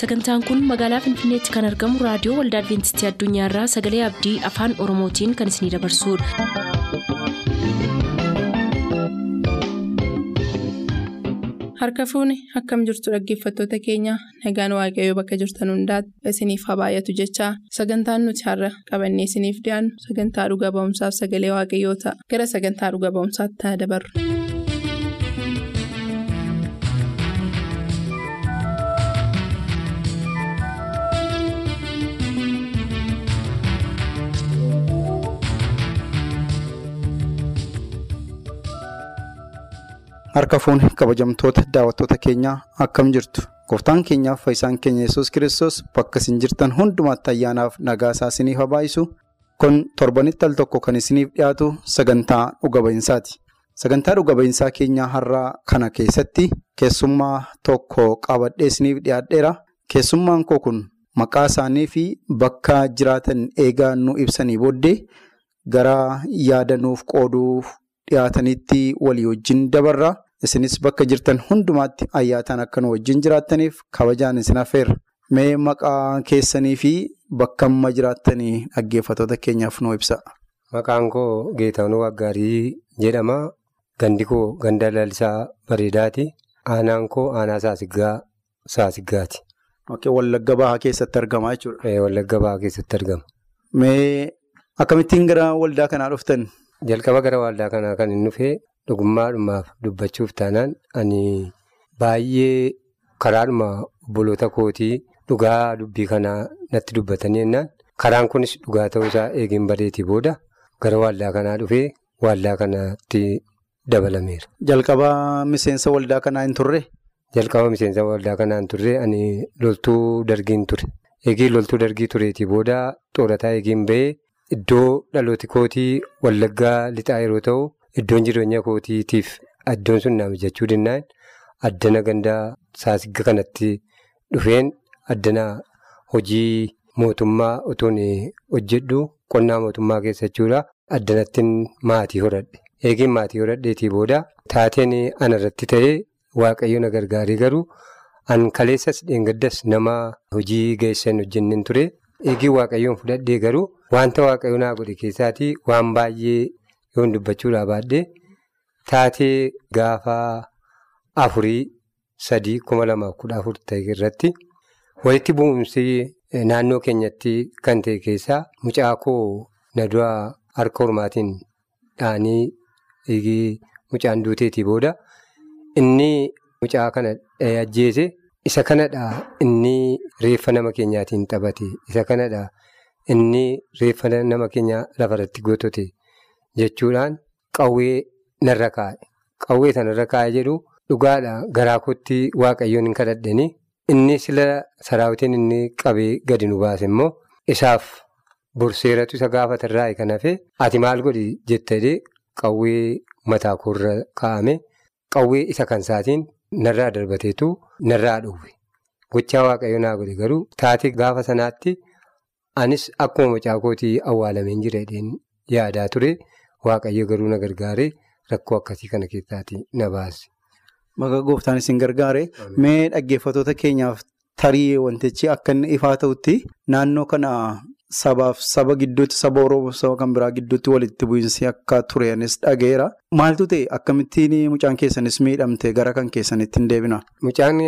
Sagantaan kun magaalaa Finfinneetti kan argamu raadiyoo waldaa Adwiintistii Addunyaarraa Sagalee Abdii Afaan Oromootiin kan isinidabarsudha. Harka fuuni akkam jirtu dhaggeeffattoota keenya nagaan waaqayyoo bakka jirtan hundaati isiniif haa baay'atu jechaa sagantaan nuti har'a qabannee isiniif dhiyaannu sagantaa dhuga ba'umsaaf sagalee waaqayyoo ta'a gara sagantaa dhuga ba'umsaatti haa dabarru. Harka fuuni kabajamtoota daawwattoota keenyaa akkam jirtu gooftaan keenyaaf fayyisaan keenya yesus kiristoos bakka isin jirtan hundumaatti ayyaanaaf nagaa isaa isiniif haa baay'isu kun torbanitti al tokko kan isiniif dhiyaatu sagantaa dhuga ba'iinsaati. Sagantaa dhuga ba'iinsaa keenyaa har'aa kana keessatti keessummaa tokko qabadhee isiniif dhiyaadheera. Keessummaan koo kun maqaa isaanii fi bakka jiraatan eegaa nu ibsanii booddee gara yaada nuuf qooduuf. dhiyaatanitti walii wajjin dabarra isinis bakka jirtan hundumaatti ayyaataan akka nu wajjin jiraattaniif kabajaan isin affeerra mee maqaa keessanii fi bakka amma jiraattanii dhaggeeffattoota keenyaaf nu ibsa. Maqaan koo Geetaanuu Waggaarii jedhama. Gandi koo ganda lalisaa bareedaati. Aanaan koo aanaa saasiggaa saasiggaati. Wallagga bahaa keessatti argama jechuudha. Wallagga bahaa keessatti argama. Mee akkamittiin gara waldaa kanaa dhuftan? Jalqaba gara waldaa kanaa kan hin dhufee dhugummaadhumaaf dubbachuuf taanaan ani baay'ee karaadhuma obboloota kootii dhugaa dubbii kanaa natti dubbatanii jennaan karaan kunis dhugaa ta'uusaa eegeen bareetii booda gara waldaa kanaa dhufee waldaa kanatti dabalameera. Jalqaba miseensa waldaa kanaa hin turre? Jalqaba miseensa waldaa kanaa hin turre ani loltuu dargiin ture. Eegee loltuu dargii tureetii booda xoorataa eegeen bahee. Iddoo dhalooti kootii wallaggaa lixaa yeroo ta'u iddoon jireenya kootiitiif iddoon sun naaf jechuu danda'an addana gandaa saasigga kanatti dhufeen addana hojii mootummaa otoon hojjedhu qonnaa mootummaa keessa jechuudha. Addanattiin maatii horadhe. Eegeen maatii horadheetii booda taateen anarratti ta'ee waaqayyo na gargaaree garuu an kaleessas dheengaddas nama hojii geessan hojjenneen ture. Eegeen waaqayyoon fudhadhee garuu wanta waaqayyo naa godhe keessaatii waan baay'ee yoon dubbachuudhaa baadhee taatee gaafa afurii sadii kuma lamaaf kudha afur ta'e irratti walitti bu'umsi naannoo keenyatti kan ta'e keessaa mucaa koo na duraa harka hormaatiin dhaanii mucaan duuteetii booda inni mucaa kana ajjeese. Isa kanadha inni reeffa nama keenyaatiin taphate. Isa kanadha inni reeffa nama keenya lafarratti gootote jechuudhaan qawwee narra kaa'e. Qawwee sanarra kaa'e jedhu dhugaadha garaa kootti waaqayyoon hin kadhadhani. Inni sila saraawitiin inni qabee gadi nu baase immoo isaaf borseeratu isa gaafatarraa kan hafe ati maal godhi jettee qawwee mataa koorra kaa'ame qawwee isa kan isaatiin. Narraa darbateetu narraa dhowwe. Gochaa waaqayyo naa godhe garuu taatee gaafa sanaatti anis akkuma mucaa kootii awwaalameen jira yaadaa ture. Waaqayyo garuu na gargaaree rakkoo akkasii kana keessaati na baase. Maqaa gooftaan isin gargaare mee dhaggeeffattoota keenyaaf tarii wantichi akka inni ifaa ta'utti naannoo kana sabaaf saba gidduutti saba Oromoo saba kan biraa gidduutti walitti bu'iinsi akka turenis dhageera. Maaltu ta'e akkamittiin mucaan keessanis miidhamte gara kan keessanitti hin deebina? Mucaan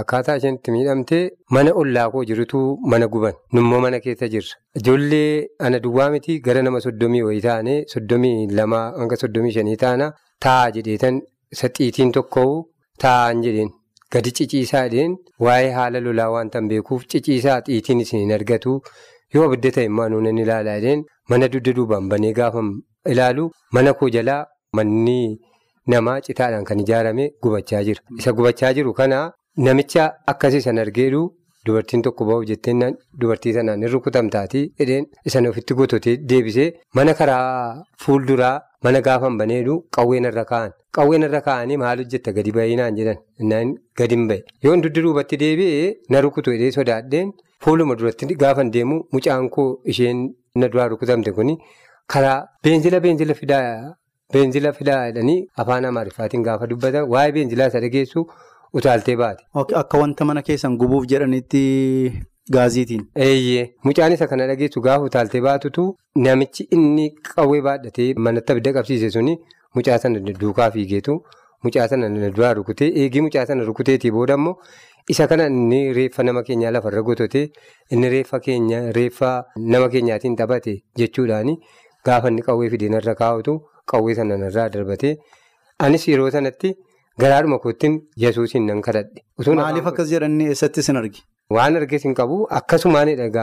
akkaataa isheen itti miidhamte mana ollaa koo jirutu mana guban. Nummoo mana keessa jirra. Ijoollee ana duwwaa miti gara nama soddomii wayii taane soddomii lamaa hanga soddomii shanii taana taa'aa jedheetan isa xiitiin tokko taa'aan jedheen gadi ciciisaa jedheen waa'ee haala lolaa waan tan beekuuf ciciisaa xiitiin isin argatu. Yoo abidda ta'e immoo nuun ilaalaa jedheen mana dugda duubaan banee gaafa ilaalu mana koo jalaa manni namaa citaadhaan kan ijaarame gubachaa jira. Isa gubachaa jiru kana namicha akkasii san argeeru dubartiin tokko ba'uuf jettee dubartii sanaan hin rukutamtaatii jedheen isan ofitti gototee deebisee mana karaa fuulduraa mana gaafa baneedhu qawween irra kaa'an. Qawween irra kaa'anii maal hojjetta gadi baay'inaan jedhan gadi hin bahe. Yoon dugda duubatti deebi'ee na rukutu jedhee sodaadheen. Fuuluma duratti gaafa deemu mucaan koo isheen na duraa rukutamte kuni karaa beenzila beenzila fidaa beenzila fidaa jedhanii afaan amaariffaatiin gaafa dubbatan waa'ee beenzilaa isa dhageessu utaaltee baate. Akka wanta mana keessan gubuuf jedhanitti gaaziitiin. Eeyyee mucaan isa kana dhageessu gaafa utaaltee baatutu namichi inni qawwee baadhatee manatti abidda qabsiise suni mucaa sana duukaa fiigeetu mucaa sana duraa rukutee eegii mucaa sana rukuteetii booda immoo isa kana inni reeffa nama keenyaa lafarra gototee inni reeffa keenya reeffa nama keenyaatiin taphate jechuudhaani gaafa inni qawwee fidee narra kaa'utu qawwee sana narraa darbatee anis yeroo sanatti garaadhuma kootiin yesuusiin nan kadhadhe. Maaliif akkas jedhanii eessatti sin argi? Waan arges hin qabu akkasumaanidha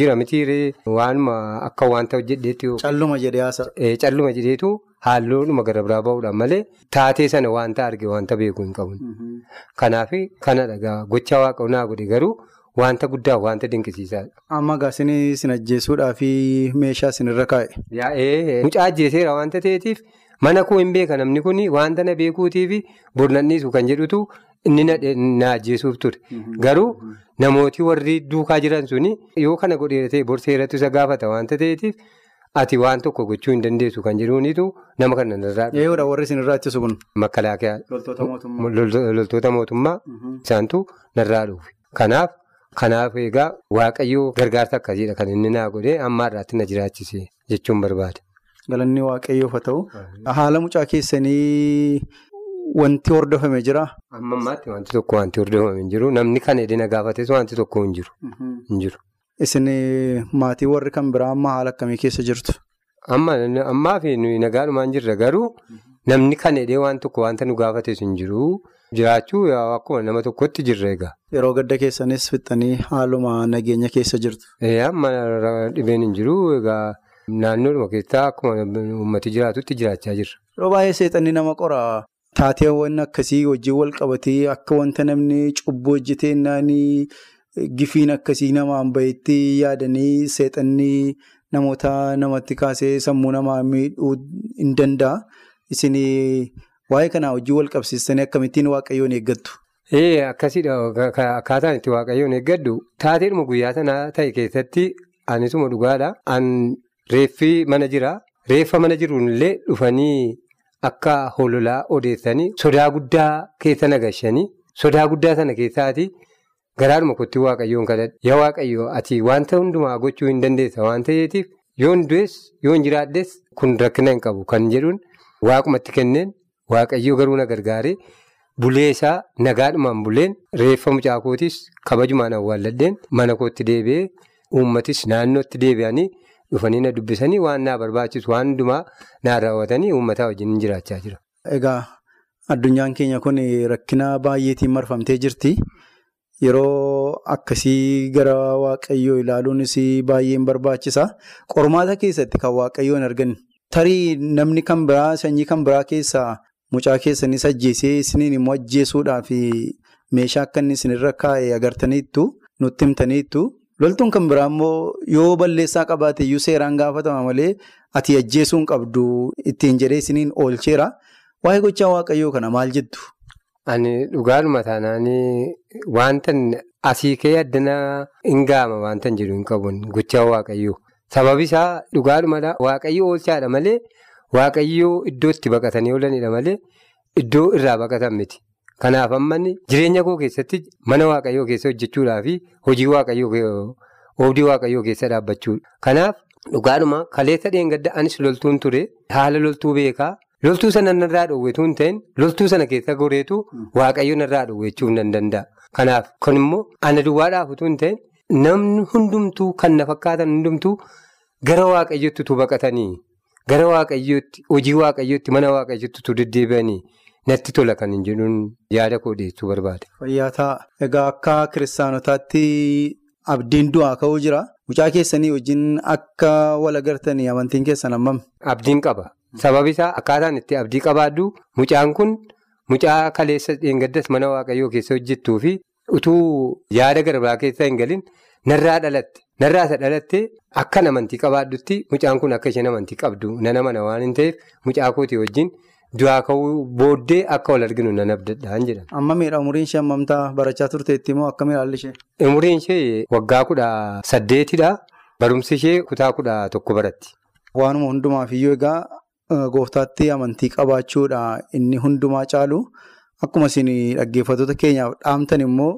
jira mitiiree waanuma akka wanta hojjedheetti. Calluma jedhee haasa. Calluma jedheetu halluunuma gara biraa bahuudhaan malee taatee sana wanta arge wanta beeku hin qabu. Kanaaf kanadha gocha waaqa naa godhe garuu wanta guddaa wanta dinqisiisaadha. Amma gaasinii sin ajjeesuudhaa fi meeshaa sinirra kaa'e. Yaa'ee mucaa ajjeeseera wanta ta'eetiif mana koo hin beeka namni kun wanta na beekuutiif bornanniisu kan jedhutu. Inni na ajjeesuuf ture. Garuu namooti warri duukaa jiran suni yoo kana godhee ta'e borseerratti isa gaafata waanta ta'eetiif ati waan tokko gochuu hin dandeessu kan jedhuunitu nama kana dhufe. Eeyyudha warri isinirraa ittisa kun. Makalaakaa. Loltoota mootummaa. Isaantu narraa dhufe. Kanaaf kanaaf egaa waaqayyoo gargaarsa akkasiidha kan inni naa godhee amma irraatti na jiraachise jechuun barbaada. Galanni waaqayyoof haa ta'u. Haala mucaa keessanii. Wanti hordofame jiraa? Amma ammaatti wanti tokko wanti hordofame hin jiru. Namni kan edina gaafates wanti tokko hin jiru. Isin maatii warri kan biraa amma haala akkamii keessa jirtu? Ammaa fi nagaadhumaan jirra garuu namni kan edee waan tokko wanta nu gaafates hin jiru. Jiraachuu akkuma nama tokkotti jirra egaa. Yeroo gadda keessanis fixanii haaluma nageenya keessa jirtu? Amma dhibeen hin jiru egaa naannoodhuma keessaa akkuma uummati jiraatutti jiraachaa jirra. Yeroo baay'ee seexanni nama qoraa. Taateewwan akkasii wajjin wal qabatee akka wanta namni cubbuu hojjetee naanii gifiin akkasii namaan bahetti yaadanii seexannii namoota namatti kaasee sammuu namaa miidhuu hin danda'a. Isin waa'ee kanaa wajjin wal qabsiistanii akkamittiin waaqayyoon eeggattu? Ee akkasiidha akkaataan itti waaqayyoon eeggadhu taateedhuma guyyaa sanaa ta'e keessatti anisuma dhugaadha. Reeffi mana jira. Reeffa mana jiruunillee dhufanii. Akka hololaa odeessanii sodaa guddaa keessa nagashanii sodaa guddaa sana keessaati garaadhuma kootti waaqayyoon kadhadhe. Yaa waaqayyoo ati wanta hundumaa gochuu hin dandeessa waan ta'eetiif yoon du'es yoon jiraadhes kun rakkina hin qabu kan jedhuun waaqumatti kenneen waaqayyoo garuu na gargaaree bulee isaa nagaadhumaan buleen reeffa mucaa kootis kabajumaan awwaalladheen mana kootti deebi'ee uummatis naannootti deebi'anii. Dhufanii na dubbisanii waan naa barbaachisu waan hundumaa naa raawwatanii uummataa wajjin jiraachaa jira. Egaa addunyaan keenya kun rakkina baay'eetiin marfamtee jirti. Yeroo akkasii gara waaqayyoo ilaaluunis baay'een barbaachisa. Qormaata keessatti kan waaqayyoo hin arganne. Tarii namni kan biraa sanyii kan biraa keessaa mucaa keessanis ajjeesee isiniin immoo ajjeesuudhaaf meeshaa akka inni isinirra kaa'e agartaniittu nutti himtaniittu. Loltuun kan biraa immoo yoo balleessaa qabaate iyyuu seeraan gaafatama malee ati ajjeesuu hin qabdu ittiin jedhee isiniin oolcheera. Waa'ee gochaa waaqayyoo kana maal jettu? Ani dhugaadhuma taanaanii wanta asii ka'ee addana hin gaama wanta jedhu hin qabu gochaa waaqayyoo. Sababi isaa dhugaadhumadha. Waaqayyoo oolchaadha malee waaqayyoo iddoo itti baqatanii oolanidha malee iddoo irraa baqatan miti. Kanaaf ammanni jireenya koo keessatti mana waaqayyoo keessa hojjechuudhaa fi hojii waaqayyoo oobdii waaqayyoo keessa dhaabbachuudha. Kanaaf dhugaadhuma kaleessa dheengadda anis loltuun ture haala loltuu beekaa loltuu sana narraa dhoowwetuu hin ta'in loltuu sana keessa goreetu waaqayyo narraa dhoowwechuuf nan danda'a. Kanaaf kun immoo ana duwwaadhaaf utuu hin ta'in namni hundumtuu kan na fakkaatan hundumtuu gara waaqayyootti utuu baqatanii gara waaqayyootti hojii waaqayyootti mana waaqayyootti utuu deddeebi'anii. Natti tola kan hin jedhuun yaada koo dhiyeessuu barbaade. Fayyaa ta'a. Egaa akka kiristaanotaatti abdiin du'aa ka'uu jira. Mucaa keessanii wajjin akka wal agartanii amantiin keessan hammam? Abdiin qaba. Sababi isaa akkaataan itti abdii qabaaddu mucaan kun mucaa kaleessa dheengaddas mana waaqayyoo keessa hojjettuu fi utuu yaada garbaa keessa hin galin narraa dhalatte. Narraa isa dhalatte akkan amantii qabaaddutti mucaan kun akka isheen amantii qabdu nana mana waan hin ta'eef mucaa kootii wajjin. Du'aa ka'uu booddee akka wal arginu nan abdadhaan jedhama. Amma miidha umriin ishee hammamtaa barachaa turteetti moo akkamiin haalli ishee? Umriin ishee waggaa kudha saddeetidha. Barumsi ishee kutaa kudha tokko baratti. Waanuma hundumaaf iyyuu egaa gooftaatti amantii qabaachuudha inni hundumaa caalu akkuma isin dhaggeeffattoota keenyaaf dhaamtan immoo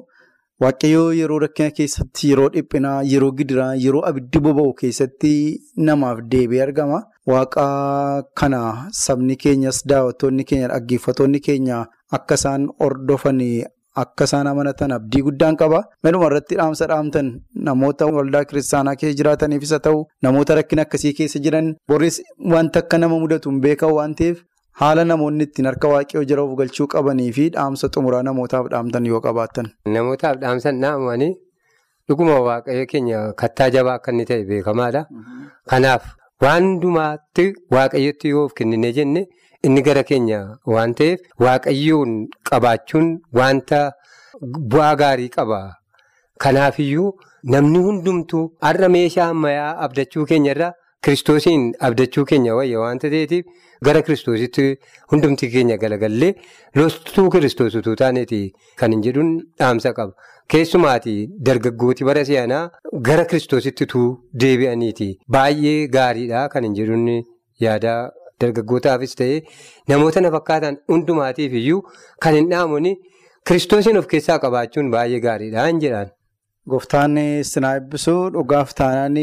waaqayyoo yeroo rakkina keessatti yeroo dhiphinaa yeroo gidiraa yeroo abiddi boba'u keessatti namaaf deebi'ee argama. Waaqa kana sabni keenyas daawwattoonni keenya dhaggeeffattoonni keenya akka isaan hordofan akka isaan amanatan abdii guddaan qaba. Maluma irratti dhaamsa dhaamtan namoota waldaa kiristaanaa keessa jiraataniifis haa ta'u namoota rakkina akkasii keessa jiran boris wanta akka nama mudatu hin beekan waan ta'eef haala namoonni ittiin harka waaqayyoo jira of galchuu qabanii fi dhaamsa xumuraa namootaaf dhaamtan yoo qabaatan. Namootaaf dhaamsan dhaamanii dhuguma waaqayyo keenya kattaa jabaa akka inni ta'e beekamaadha. Kanaaf waan hundumaatti waaqayyotti yoo of kennine jenne inni gara keenya waan ta'eef waaqayyoon qabaachuun wanta bu'aa gaarii qaba. Kanaafiyyuu namni hundumtuu har'a meeshaa ammayyaa abdachuu keenyarraa kiristoosiin abdachuu keenya wayya waanta ta'eetiif gara kiristoositti hundumti keenya galagallee loltuu kiristoos utuu taaneeti kan hin jedhuun dhaamsa qaba. Keessumaati dargaggooti bara si'anaa gara kiristoositti utuu deebi'aniiti baay'ee gaariidha kan hin jedhuun yaada dargaggootaafis ta'ee namoota na fakkaatan hundumaatiif iyyuu kan hin dhaamuun kiristoosiin of keessaa qabaachuun baay'ee gaariidha hin jedhaan. Gooftaan isin haa eebbisu dhugaaf taanaan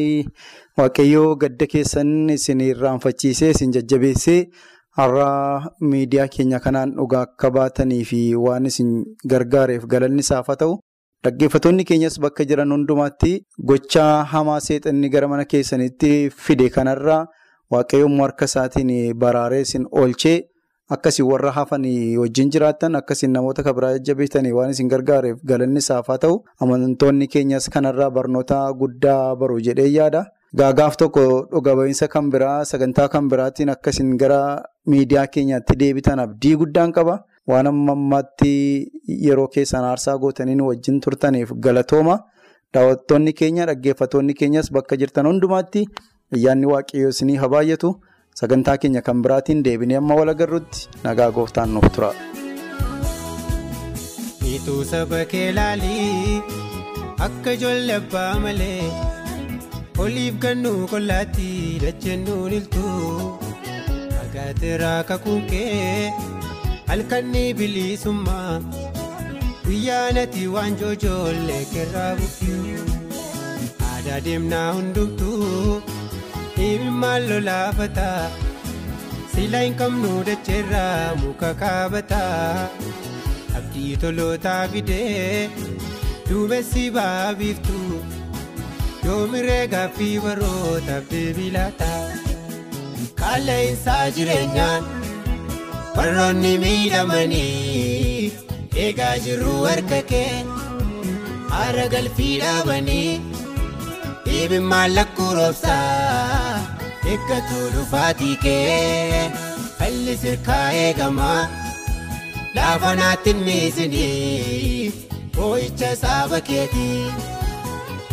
waaqayyoo gadda keessan isin irraanfachiisee isin jajjabeessee har'a miidiyaa keenya kanaan dhugaa akka baatanii fi waan isin gargaareef galanni isaaf ta'u. Dhaggeeffattoonni keenyas bakka jiran hundumaatti gochaa hamaa seexanni gara mana keessanitti fide kanarraa waaqayyoon harka isaatiin baraaree isin oolchee akkasiin warra hafan wajjin jiraattan akkasiin namoota kan biraa jajjabeessanii waan isin gargaareef galanni isaaf haa ta'u amantoonni keenyas kanarraa barnoota guddaa baru jedhee yaada. Gaagaaf tokko dhuga ba'iinsa kan biraa sagantaa kan biraatiin akkasiin gara miidiyaa keenyaatti deebitan abdii guddaan qaba. Waan amma ammaatti yeroo keessan aarsaa gootaniin wajjin turtaniif galatooma. Daawwattoonni keenya dhaggeeffattoonni keenyas bakka jirtan hundumaatti ayyaanni waaqayyoo isinii haa baay'atu. Sagantaa keenya kan biraatiin deebinee amma wal agarrutti nagaa gooftaan nuuf tura. Miituu saba kee laalii akka ijoollee abbaa malee oliif gannuu qollaatti dacheennuun iltuu agaateeraa kakuun kee halkanni bilisummaa guyyaa nati waan joojoollee kerraa bukkuu aadaa deemnaa hundumtuu himimmaan lolaafataa silaa hin qabnu dacheerraa muka kaabataa. abdii tolootaa fidee duumessi ba'aa biiftuu yoomiree gaaffii barootaaf deebii laata qaala'insaa jireenyaan warroonni miidhamanii eegaa jirru harka kee haara galfii dhaabanii dhiibimmaan lakkuu roobsaa eeggatu dhufaatii kee falli sirkaa eegamaa. Laafa naatti miisinii boo'icha saaba keetii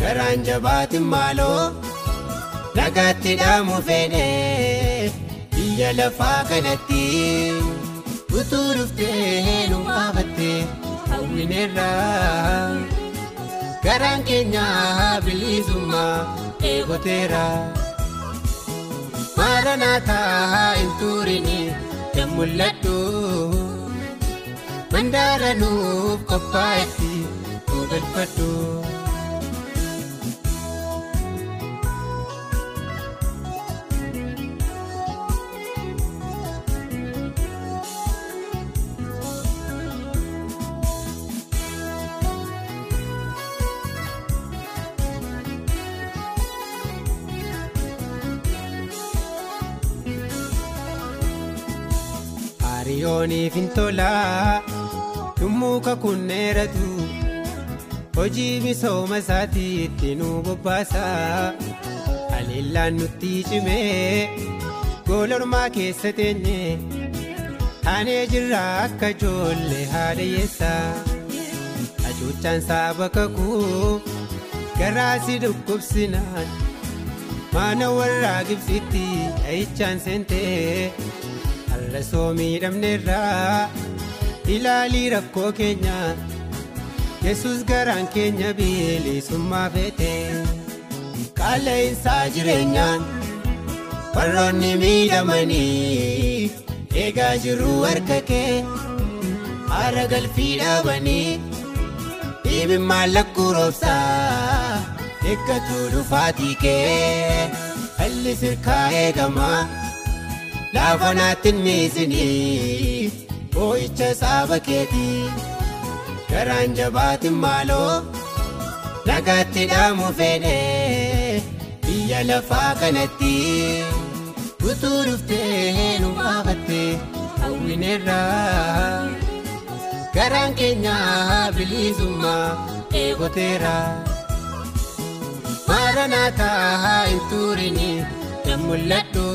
garaan jabaatiin maaloo nagaatti dhaamu feenee biyya lafaa kanatti utuu dhuftee nu baafattee hawwineerraa garaan keenya bilisummaa eegoteera maara naataa hin turini hin mul'adhu. Mandaara nuuf qophaa'etti oolfadhu. Hariyooniif hin tolaa. Yommuu kakunneeratu hojii misooma isaatiitti nu bobbaasa. Haleellaan nutti cimee goolormaa keessa teenye taanee jirra akka ijoollee haadayyeessa hacuuccaan saaba kakuu garaasi dhukkubsinaan. Maana warraa gibsitti dhahichaan seentee har'a soo miidhamneerraa. ilaalii rakkoo keenya yesus garaan keenya bilisummaa feete qaala'insaa jireenyaan warroonni miidhamanii eegaa jirru harka kee haara galfii dhaabanii dhiibin mallakkuu roobsaa eeggatu dhufaatii kee halli sirkaa eegamaa laafa naatti miisinii boo'icha saaba keetii. Garaan jabaatin maaloo nagaatti dhaamu fedhee biyya lafaa kanatti. Utuu dhuftee nu baafattee hawwineerraa garaan keenya bilisummaa eegoteera maaranaataa hin turini kan mul'adhu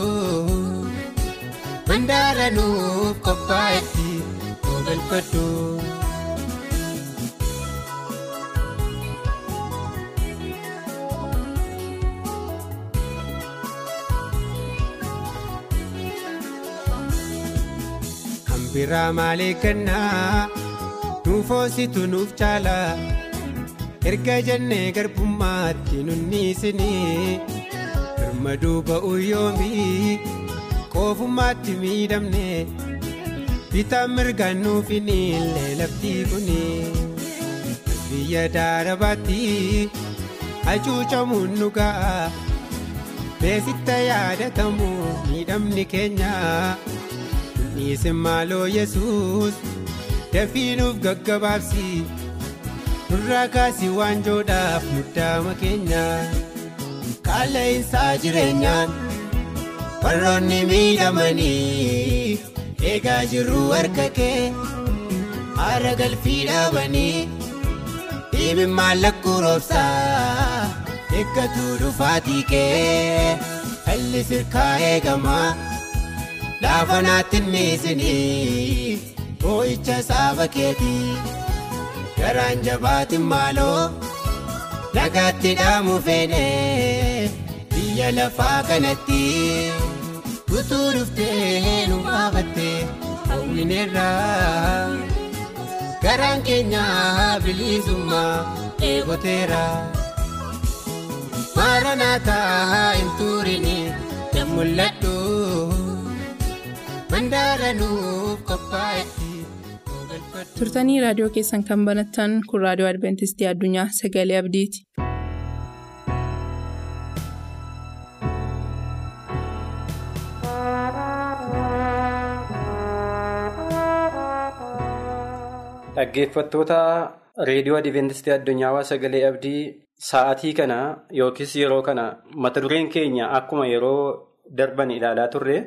mandaara nuuf qophaa'etti nu galfadhu. biraa maalee kennaa nuuf hoositu nuuf caala erga jennee garbummaatti nunniisinii birmaduu ba'uu yoomii qoofummaatti miidhamne bitaan mirgaan nuuf hin illee laftii kuni. Biyya daarabaatti hacuucamuun nu ga'a beesitta yaadatamu miidhamni keenya. dhiisin maaloo yesus dafiinuuf gaggabaabsi nurraa kaasii waanjoodhaaf muddaama keenya. Qaala'insaa jireenyaan warroonni miidhamanii eegaa jirru harka kee haara galfii dhaabanii dhiibin mallakkuu roobsaa eeggatu dhufaatii kee halli sirkaa eegamaa. laafa naatti miisinii boo'icha saaba keetii garaan jabaatin maaloo nagaatti dhaamu fedhee biyya lafaa kanatti utuu dhuftee nu baafattee hawwineerraa garaan keenya bilisummaa eegoteera maaranaataa hin turini kan mul'adhu. turtanii raadiyoo keessan kan banattan kun raadiyoo adventistii addunyaa sagalee abdiiti. Dhaggeeffattoota reediyoo adventistii addunyaa sagalee abdii sa'aatii kana yookiis yeroo kana mata dureen keenya akkuma yeroo darban ilaalaa turre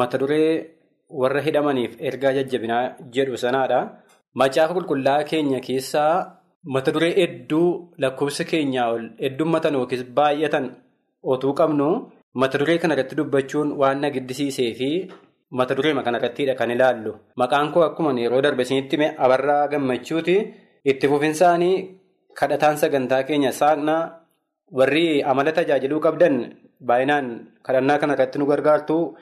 mata duree. warra hidhamaniif ergaa jajjabinaa jedhu sanaadha. Macaafa qulqullaa'aa keenya keessaa mata duree hedduu lakkoofsa keenyaa ol heddummatan yookiis baay'atan otuu qabnu mata duree kanarratti dubbachuun waan na giddisiisee fi mata duree kanarrattidha kan ilaallu. Maqaan koo akkuma yeroo darbe isinitti abarraa gammachuuti. Itti fufinsaanii kadhataan sagantaa keenya saaqnaa warri amala tajaajiluu qabdan baay'inaan kadhannaa kanarratti nu gargaartu.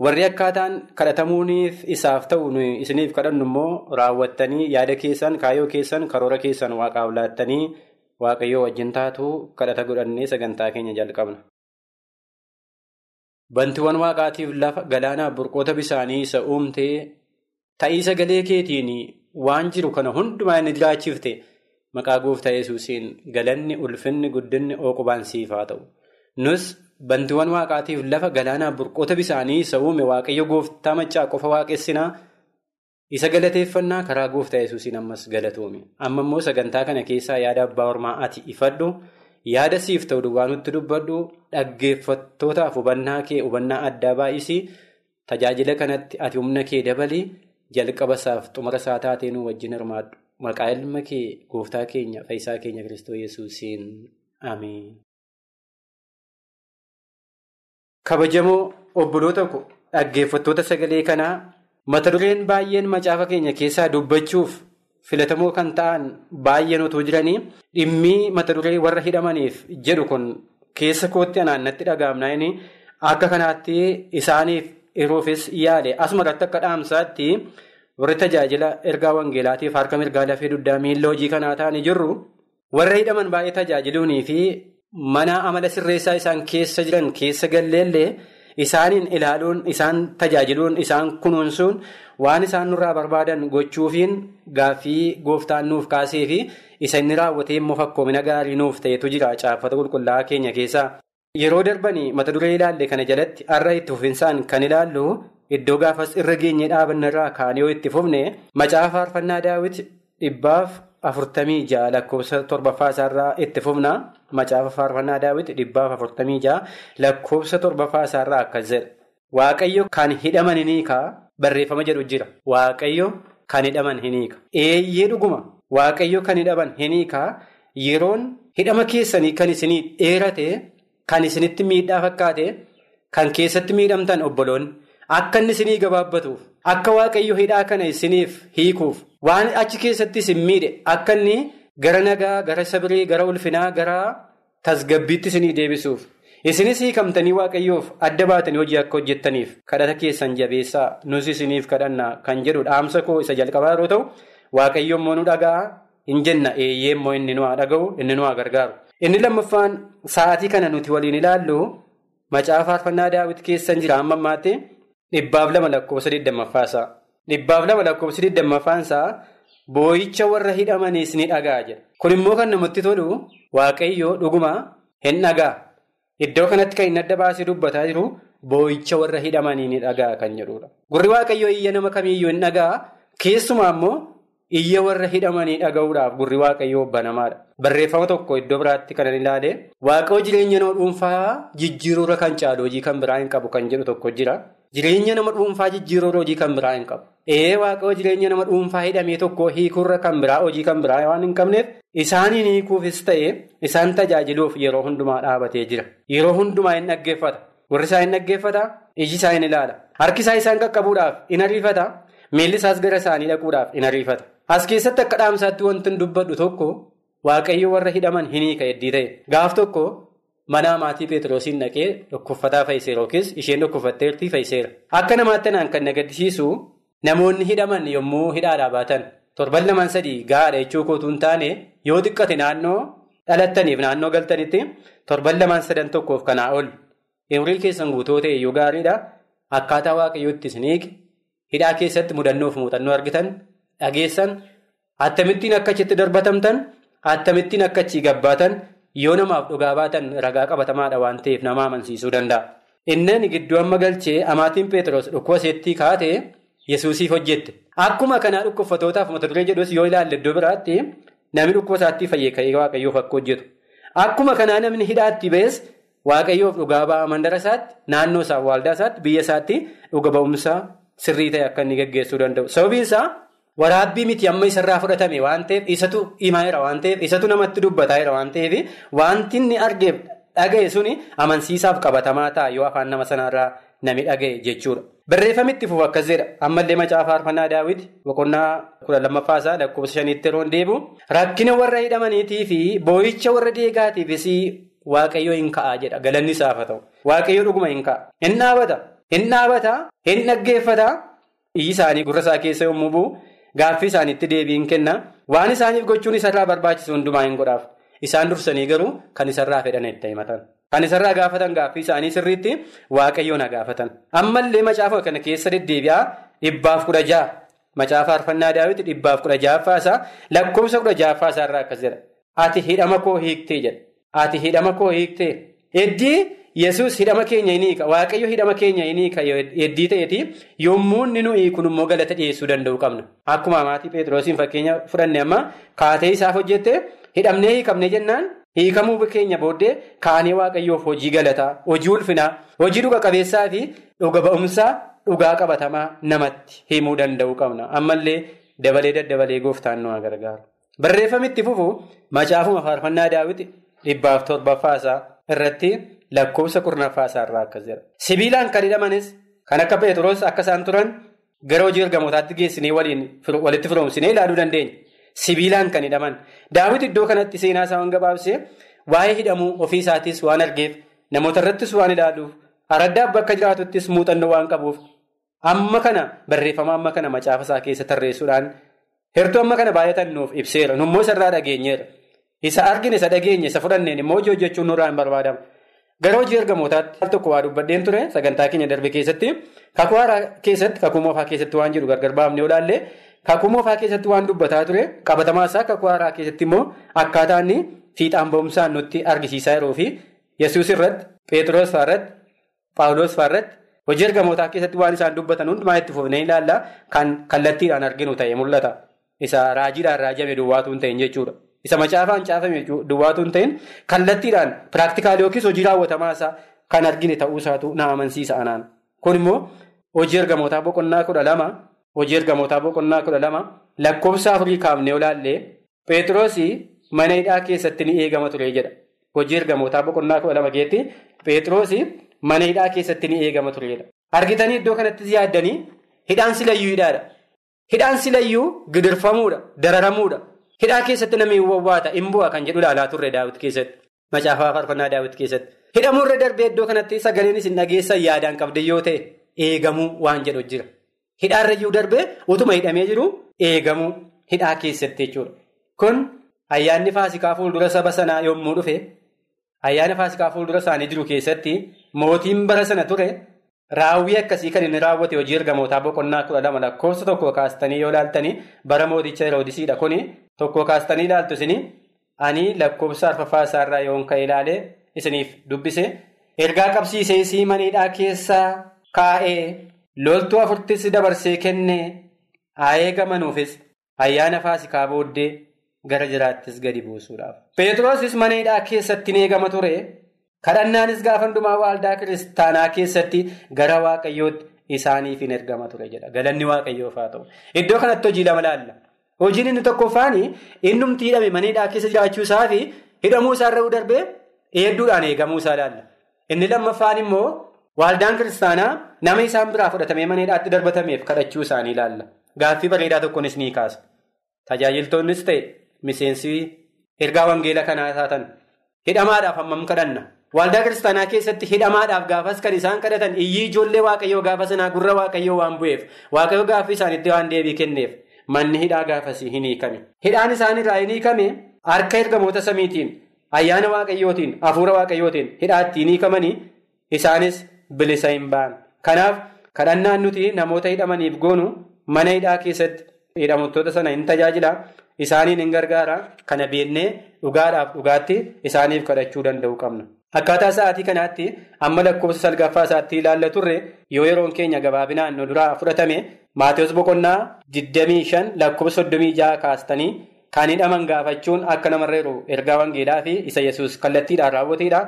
Warri akkaataan kadhatamuuniif isaaf ta'u isiniif kadhannu immoo raawwattanii yaada keessan kaayyoo keessan karoora keessan waaqaaf laattanii waaqayyoo wajjin taatu kadhata godhannee sagantaa keenya jalqabna. Bantiiwwan waaqaatiif lafa galaanaaf burqoota bisaanii isa uumtee ta'ii sagalee keetiin waan jiru kana hundumaa inni jiraachifte maqaa gooftaa yesuusiin galanni ulfinni guddinni ooqubaan siif haa ta'u. Nus bantiiwwan waaqaatiif lafa galaanaaf burqoota bisaanii isa uume waaqayyo gooftaa maccaa qofa waaqessinaa isa galateeffannaa karaa gooftaa yesuusiin ammas galatoome. Amma immoo sagantaa kana keessaa yaada abbaa ormaa ati ifadhu yaada siif ta'u duwwaa nutti dubbadhu dhaggeeffattootaaf hubannaa kee hubannaa addaa baay'isii tajaajila kanatti ati humna kee dabalii jalqaba isaaf xumura isaa taatee wajjin hirmaadhu. Maqaa ilma kee gooftaa keenya fayyisaa keenya Kiristoos yesuusiin ameen. Kabajamoo obboloota ko dhaggeeffattoota sagalee kanaa mata dureen baay'een macaafa keenya keessaa dubbachuuf filatamoo kan ta'an baay'een otoo jiranii dhimmii mata duree warra hidhamaniif jedhu kun keessa kootti anaannatti dhaga'amnaan akka kanaatti isaaniif yeroofis yaale asuma irratti akka dhaamsaatti warri tajaajila ergaa wangeelaatiif harka mirgaa lafee dugdaa miilla hojii kanaa ta'anii jirru warra hidhaman baay'ee tajaajiluunii fi. Mana amala sirreessaa isaan keessa jiran keessa galleellee isaaniin ilaaluun isaan tajaajiluun isaan kunuunsuun waan isaan nurraa barbaadan gochuufiin gaaffii gooftaan nuuf kaasee fi isa inni raawwatee immoo fakkoomina gaarii nuuf ta'etu jira caaffata qulqullaa'aa keenya keessaa. Yeroo darbanii mata duree ilaalle kana jalatti har'a itti fufinsaan kan ilaallu iddoo gaafas irra geenyee dhaabanna irraa kaanee yoo itti fufne macaafa faarfannaa daawwit dhibbaaf afurtamii ja'a lakkoofsa torbaffaa isaarraa itti fufna macaafa faarfannaa daawwit dhibbaaf afurtamii ja'a lakkoofsa torbaffaa isaarraa akkas jedha. Waaqayyo kan hidhaman hin hiikaa barreeffama jedhu jira. Waaqayyo kan hidhaman hin hiika. Eeyyee dhuguma waaqayyo kan hidhaman hin hiikaa yeroon hidhama keessanii kan isinii dheerate. Kan isinitti miidhaa fakkaate kan keessatti miidhamtan obboloonni akka inni isinii gabaabbatuuf akka waaqayyo hidhaa kana isiniif hiikuuf waan achi keessatti isin miidhe. Akka inni gara nagaa gara sabirii gara ulfinaa gara tasgabbiitti isinii deebisuuf. Isinis hiikamtanii waaqayyoof adda baatanii hojii akka hojjettaniif. Kadhata keessan jabeessaa. Nus isiniif kadhannaa kan jedhu dhaamsa koo isa jalqabaa yeroo ta'u waaqayyo immoo nu dhaga'a. Hin jenna eeyyee immoo inni nu haa dhaga'u inni nu haa gargaaru. Inni lammaffaan sa'aatii kana nuti waliin ilaallu macaafa faarfannaa daawwiti keessan jira. Amma ammaatti dhibbaaf lama lakkoofsa digdammaffaasaa. Dhibbaaf lama lakkoofsa digdammaffaansaa boo'icha warra hidhamaniis ni dhaga'a jedha. Kun immoo kan namatti tolu waaqayyo dhuguma hin dhagaa. Iddoo kanatti kan inni adda baasee dubbataa jiru boo'icha warra hidhamanii ni dhaga'a kan jedhudha. Gurri waaqayyo iyya nama kamiiyyuu hin dhaga'a. Keessumaa immoo iyya warra hidhamanii dhaga'uudhaaf gurri waaqayyoo banamaadha. Barreeffama tokko iddoo biraatti kan ilaale waaqayyo jireenya nama dhuunfaa jijjiiruurra kan caalu hojii kan biraa hin qabu kan jedhu tokko jira. Jireenya nama dhuunfaa jijjiiruurra hojii kan biraa hin qabu. Ee waaqayyo jireenya nama dhuunfaa hidhamee tokko hiikuurra kan biraa hojii kan biraa waan hin qabneef isaaniin hiikuufis ta'e isaan tajaajiluuf yeroo hundumaa dhaabatee jira. Yeroo hundumaa hin dhaggeeffata. Gurri isaa hin dhaggeeffata. Iji isaa hin ilaala. Harki isaa isaan qaqqabuudhaaf hin ariifata. Miilli isaas gara isaanii dhaquudhaaf hin ariifata. As keessatti akka dhaamsaatti wanti dubbadhu tokko waaqayyo warra hidhaman hin hiika heddii ta'e. Gaaf tokko mana maatii Pheexroosiin dhaqee dhukkubfataa fayyiseera yookiis isheen dhukkubfatteertii fayyiseera. Akka namaatti naan kan na gaddisiisu namoonni hidhaman yommuu hidhaadhaa baatan torban lamaan sadii gahaadha jechuu kootu hin taane yoo xiqqate naannoo dhalattaniif naannoo galtanitti torban lamaan sadan tokkoof kanaa ol umurii keessan guutuu ta'e iyyuu gaariidha. Akkaataa waaqayyootti isin hiike hidhaa keessatti mudannoof muuxannoo argitan. Dhageessan attamittiin akka achitti darbatamtan attamittiin akka achii gabbaatan yoo namaaf dhugaa baatan ragaa qabatamaadha waan ta'eef nama amansiisuu danda'a. Inni gidduu amma galchee amaatiin Pheexroos dhukkuba seettii kaatee Yesuusiif hojjette. Akkuma kanaa dhukkubfatootaaf mata duree jedhus yoo ilaalle iddoo biraatti namni dhukkuba isaatti fayyee ka'ee waaqayyoof akka hojjetu. Akkuma kanaa namni hidhaatti ba'es waaqayyoof dhugaa ba'a mandara isaatti naannoo isaa waaldaa isaatti biyya isaatti dhuga ba'umsa sirrii ta'e akka inni gaggeessuu danda'u. Waraabbii miti amma isarraa fudhatame waan ta'eef isatu himaa'eera waan ta'eef isatu namatti dubbataa'eera waan ta'eef wanti inni argeef dhaga'e suni amansiisaaf qabatamaa ta'a. Yoo afaan nama sanarraa nami dhaga'e jechuudha. Barreeffamitti fufu akkas jedha. Ammallee macaafa faarfannaa daawwiti boqonnaa kudha lammaffaasaa lakkoofsa shaniitti yeroo deebi'u. Rakkina warra hidhamaniitii fi boo'icha warra deegaatiifis waaqayyo hin ka'a jedha. Galanni isaaf haa ta'u. Waaqayyo dhuguma hin ka'a. Hin dhaabata. Hin dhaabata. Hin dhaggeeffata. Isaanii gurra isaa keessa yommuu bu'u. Gaaffii isaaniitti deebiin kenna. Waan isaaniif gochuun isarraa barbaachisu hundumaa hin godhaaf. Isaan dursanii garuu kan isarraa fedhan itti himatan. Kan isarraa gaafatan gaaffii isaanii sirriitti waaqayyoon gaafatan. Ammallee macaafa kana keessa deddeebi'aa dhibbaaf kudha ja'a. Macaafa faarfannaa daawwiti dhibbaaf kudha ja'affaasaa lakkoofsa kudha ja'affaasaa irraa akkas jedha. Ati hidhama koo hiiktee jedha. Ati hidhama koo hiiktee heddii. Yesuus hidhama keenya hin hiika waaqayyo hidhama keenya hin hiika heddii ta'eeti yommuu inni nu hiikun immoo galata dhiyeessuu danda'u qabna. Akkuma maatii Pheexroosiin fakkeenya fudhanne amma kaatee isaaf hojjette hidhamnee hiikamne jennaan hiikamuu keenya booddee kaanee waaqayyoof hojii galataa hojii ulfinaa hojii dhuga qabeessaa fi dhuga ba'umsaa dhugaa qabatamaa namatti himuu danda'u qabna. Ammallee dabalee daddabalee gooftaan nu gargaaru. Barreeffamitti fufu macaafuma faarfannaa daawwiti dhibbaaf torbaffaasaa irratti. Lakkoofsa kurnaffaa isaarraa akkas jedha. Sibiilaan kan hidhamanis kan akka Pheexroos akka isaan turan gara hojii ergamootaatti geessinee walitti firoomsinee ilaaluu dandeenya. Sibiilaan kan hidhaman. Daawwiti iddoo kanatti seenaa isaa waan gabaabsee waa'ee hidhamuu ofii isaatis waan argeef namoota irrattis waan ilaaluuf araddaaf bakka jiraatuttis muuxannoo waan qabuuf amma kana barreeffama amma kana macaafa isaa keessa tarreessuudhaan hirtuu amma kana baay'atan nuuf ibseera. Nummoo isarraa dhageenyeera. Isa argine isa dhageenye isa fudhanneen immoo hojii hojjechuun nurraa hin barbaadamu. Gara hojii ergamootaatti al tokko waa dubbadheen ture sagantaa keenya darbe keessatti kakuu haaraa keessatti kakuu moofaa keessatti waan jedhu gargar baafnee olaallee kakuu moofaa keessatti waan dubbataa ture qabatamaa isaa kakuu haaraa keessatti immoo akkaataa inni fiixaan ba'umsaan nutti argisiisaa yeroo fi yesuus irratti Pheexroos fa'aarratti Paawuloos fa'aarratti hojii ergamootaa keessatti waan isaan dubbatan hundumaa itti fufnee ilaalla kan kallattiidhaan arginu ta'e mul'ata. Isa raajiidhaan raajame duwwaatu hin ta'in jechuudha. Isa macaafaan caafame duwwaatu hin ta'in kallattiidhaan piraaktikaalii yookiis hojii raawwatamaa isaa kan argine ta'uusaatu na amansiisa anaan. Kun immoo hojii ergamootaa boqonnaa kudha lama hojii ergamootaa boqonnaa kudha lama lakkoofsa afurii kaafnee olaallee Pheexroosii mana hidhaa keessatti ni eegama ture jedha. Hojii ergamootaa boqonnaa kudha lama keessatti Pheexroosii mana hidhaa keessatti ni eegama turedha. Argitanii iddoo kanatti yaaddanii hidhaan silayyuu hidhaadha. Hidhaan silayyuu gidirfamuudha, dararamuudha. Hidhaa keessatti namni wawwaata, hin bu'a kan jedhu ilaalaa turre daawwiti keessatti. Macaafaa faarfannaa daawwiti keessatti. Hidhamuurra darbee iddoo kanatti sagaleen isin dhageessan yaadaan qabde yoo ta'e eegamuu waan jedhu jira. Hidhaarrayyuu darbee utuma hidhamee jiru eegamuu hidhaa keessatti jechuudha. Kun ayyaanni faasikaa fuuldura saba sanaa yommuu dhufe ayyaana faasikaa fuuldura isaanii jiru keessatti mootiin bara sana ture raawwii akkasii kan inni raawwate hojii ergamootaa boqonnaa kudha lama lakkoofsa tokko kaastanii yoo ilaaltanii bara mooticha Heroodisiidha kuni tokko kaastanii ilaaltu isin ani lakkoofsa arfaffaa isaarraa yoon ka'e ilaalee isiniif dubbise ergaa qabsiisee sii maniidhaa keessaa kaa'ee loltuu afurtis dabarsee kennee haa eegamanuufis ayyaana faasikaa booddee. Gara jiraattis gadi buusuudhaaf. Pheexroosis mana hidhaa keessatti ni eegama ture. Kadhannaanis gaafa hundumaa waaldaa kiristaanaa keessatti gara waaqayyootti isaaniif hin ergama ture jedha. Galanni waaqayyoof haa ta'u. Iddoo kanatti hojii lama laalla. Hojiin inni tokkoffaan innumti hidhame mana hidhaa keessa jiraachuu isaa fi hidhamuu isaarra darbee hedduudhaan eegamuu isaa laalla. Inni lammaffaan immoo waaldaan kiristaanaa nama isaan biraa fudhatamee mana hidhaatti darbatameef kadhachuu isaanii laalla. Gaaffii bareedaa tokkonis ni kaasa. Tajaajiltoonnis ta'e. Miseensi ergaa wangeela kanaa taatan hidhamaadhaaf hammam kadhanna. Waaldaa kiristaanaa keessatti hidhamaadhaaf gaafas kan isaan kadhatan iyyii ijoollee waaqayyoo gaafa sanaa gurra waaqayyoo waan bu'eef waaqayyoo gaaffii isaaniitti waan deebii kenneef manni hidhaa gaafas hin hiikame. Hidhaan isaanirraa hin hiikame harka ergamoota samiitiin ayyaana waaqayyootiin hafuura waaqayyootiin hidhaatti hin hiikamanii isaanis bilisa hin ba'an. Kanaaf kadhannaan nuti namoota hidhamaniif goonu mana hidhaa keessatti hidhamtoota sana hin tajaajila. Isaaniin hin gargaara kana beennee dhugaadhaaf dhugaatti isaaniif kadhachuu danda'u qabna. Akkaataa sa'aatii kanaatti amma lakkoofsa salgaffaa isaatti ilaalla turre yoo yeroon keenya gabaabinaan nu duraa fudhatame Maatiyus Boqonnaa 25 lakkoofsa 36 kaastanii kan hidhaman gaafachuun akka namarreeru ergaa wangeelaa fi isa yesus kallattiidhaan raawwateedha.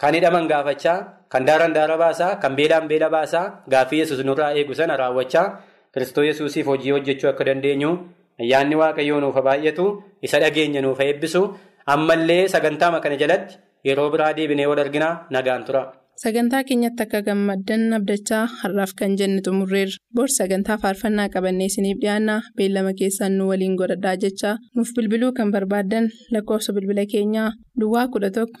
Kan hidhaman gaafachaa, kan daaran daara baasaa, kan beelaan beela baasaa gaaffii yesus nurraa eegu sana raawwachaa Kiristoos yesuusiif hojii hojjechuu akka dandeenyu. Ayyaanni waaqayyoo nuuf baay'atu isa dhageenya nuuf eebbisu ammallee sagantaa kana jalatti yeroo biraa deebinee wal argina nagaan tura. Sagantaa keenyatti akka gammaddan abdachaa har'aaf kan jenne xumurreerra. Bor sagantaa faarfannaa qabannee isiniif dhiyaanna beellama keessaan nu waliin godhadhaa jechaa nuuf bilbiluu kan barbaaddan lakkoofsa bilbila keenyaa Duwwaa kudha tokko